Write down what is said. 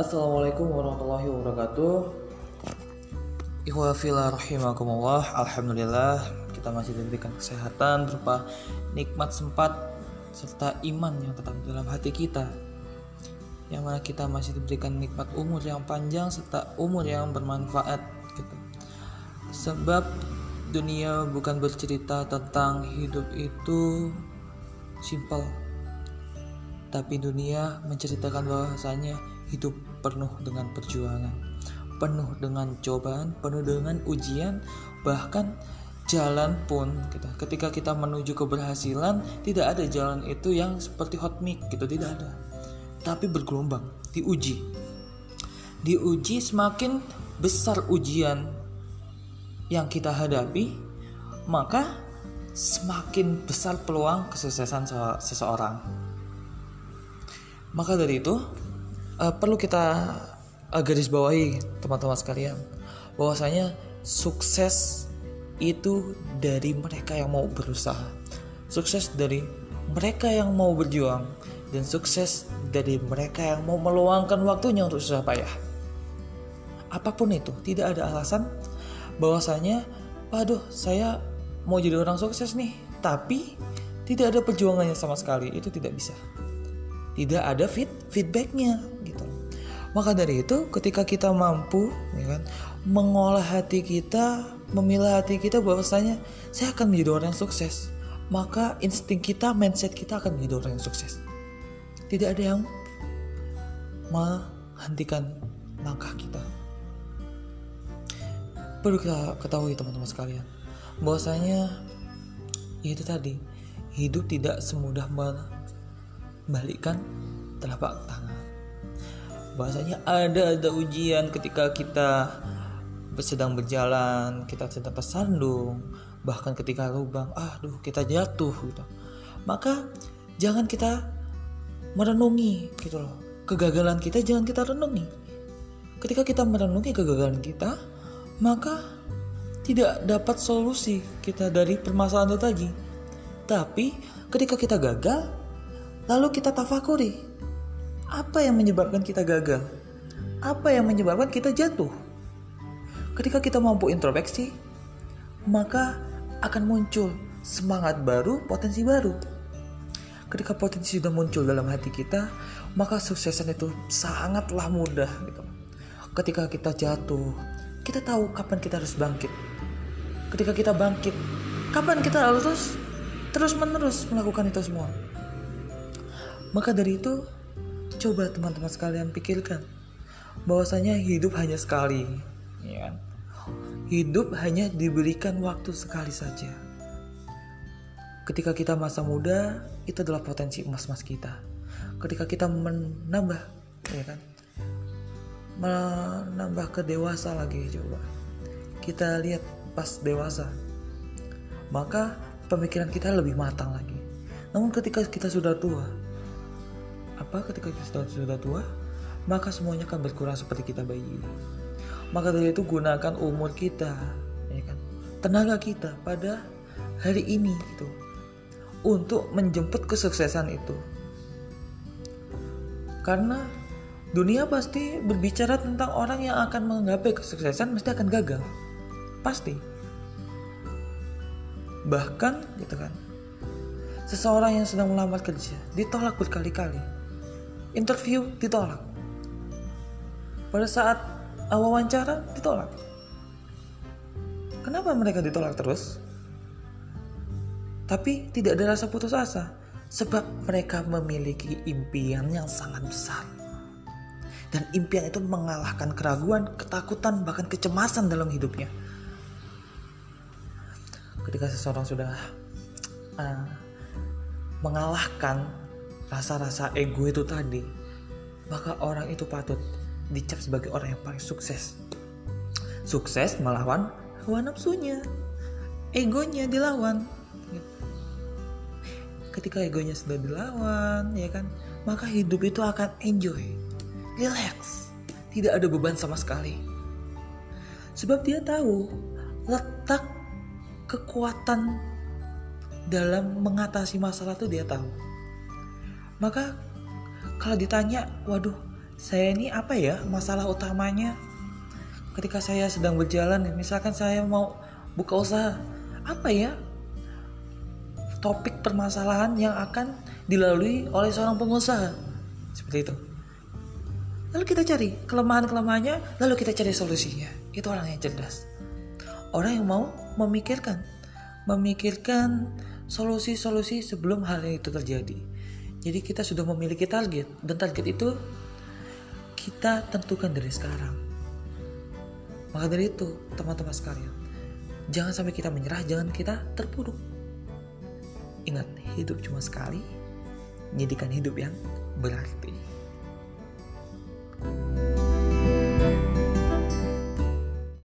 Assalamualaikum warahmatullahi wabarakatuh. Ikhwafillah rahimakumullah Alhamdulillah kita masih diberikan kesehatan berupa nikmat sempat serta iman yang tetap dalam hati kita. Yang mana kita masih diberikan nikmat umur yang panjang serta umur yang bermanfaat gitu. sebab dunia bukan bercerita tentang hidup itu simpel tapi dunia menceritakan bahwasanya hidup penuh dengan perjuangan, penuh dengan cobaan, penuh dengan ujian, bahkan jalan pun gitu. ketika kita menuju keberhasilan tidak ada jalan itu yang seperti hot mic gitu tidak ada tapi bergelombang diuji diuji semakin besar ujian yang kita hadapi maka semakin besar peluang kesuksesan seseorang maka dari itu uh, perlu kita uh, garis bawahi teman-teman sekalian bahwasanya sukses itu dari mereka yang mau berusaha. Sukses dari mereka yang mau berjuang dan sukses dari mereka yang mau meluangkan waktunya untuk susah payah. Apa pun itu tidak ada alasan bahwasanya waduh saya mau jadi orang sukses nih. Tapi tidak ada perjuangannya sama sekali itu tidak bisa tidak ada feed feedbacknya gitu. Maka dari itu ketika kita mampu ya kan mengolah hati kita memilah hati kita bahwasanya saya akan menjadi orang yang sukses maka insting kita mindset kita akan menjadi orang yang sukses. Tidak ada yang menghentikan langkah kita. Perlu kita ketahui teman-teman sekalian bahwasanya ya itu tadi hidup tidak semudah balikkan telapak tangan. Bahasanya ada ada ujian ketika kita sedang berjalan kita sedang tersandung bahkan ketika lubang aduh kita jatuh gitu. Maka jangan kita merenungi gitu loh. Kegagalan kita jangan kita renungi. Ketika kita merenungi kegagalan kita maka tidak dapat solusi kita dari permasalahan itu tadi. Tapi ketika kita gagal Lalu kita tafakuri, apa yang menyebabkan kita gagal? Apa yang menyebabkan kita jatuh? Ketika kita mampu introspeksi, maka akan muncul semangat baru, potensi baru. Ketika potensi sudah muncul dalam hati kita, maka suksesan itu sangatlah mudah gitu. Ketika kita jatuh, kita tahu kapan kita harus bangkit. Ketika kita bangkit, kapan kita harus terus menerus melakukan itu semua. Maka dari itu, coba teman-teman sekalian pikirkan bahwasanya hidup hanya sekali, ya. Kan? Hidup hanya diberikan waktu sekali saja. Ketika kita masa muda, itu adalah potensi emas-emas kita. Ketika kita menambah, ya kan? Menambah ke dewasa lagi coba. Kita lihat pas dewasa. Maka pemikiran kita lebih matang lagi. Namun ketika kita sudah tua, apa ketika kita sudah tua? Maka semuanya akan berkurang seperti kita bayi. Maka dari itu gunakan umur kita ya kan? Tenaga kita pada hari ini itu untuk menjemput kesuksesan itu. Karena dunia pasti berbicara tentang orang yang akan menggapai kesuksesan mesti akan gagal. Pasti. Bahkan gitu kan seseorang yang sedang melamar kerja ditolak berkali-kali interview ditolak. Pada saat wawancara ditolak. Kenapa mereka ditolak terus? Tapi tidak ada rasa putus asa sebab mereka memiliki impian yang sangat besar. Dan impian itu mengalahkan keraguan, ketakutan, bahkan kecemasan dalam hidupnya. Ketika seseorang sudah uh, mengalahkan rasa-rasa ego itu tadi, maka orang itu patut dicap sebagai orang yang paling sukses. Sukses melawan hawa nafsunya, egonya dilawan. Ketika egonya sudah dilawan, ya kan, maka hidup itu akan enjoy, relax, tidak ada beban sama sekali. Sebab dia tahu letak kekuatan dalam mengatasi masalah itu dia tahu maka kalau ditanya, waduh, saya ini apa ya masalah utamanya? Ketika saya sedang berjalan misalkan saya mau buka usaha apa ya topik permasalahan yang akan dilalui oleh seorang pengusaha? Seperti itu. Lalu kita cari kelemahan-kelemahannya lalu kita cari solusinya. Itu orang yang cerdas. Orang yang mau memikirkan memikirkan solusi-solusi sebelum hal itu terjadi jadi kita sudah memiliki target dan target itu kita tentukan dari sekarang maka dari itu teman-teman sekalian jangan sampai kita menyerah jangan kita terpuruk Ingat, hidup cuma sekali. Jadikan hidup yang berarti.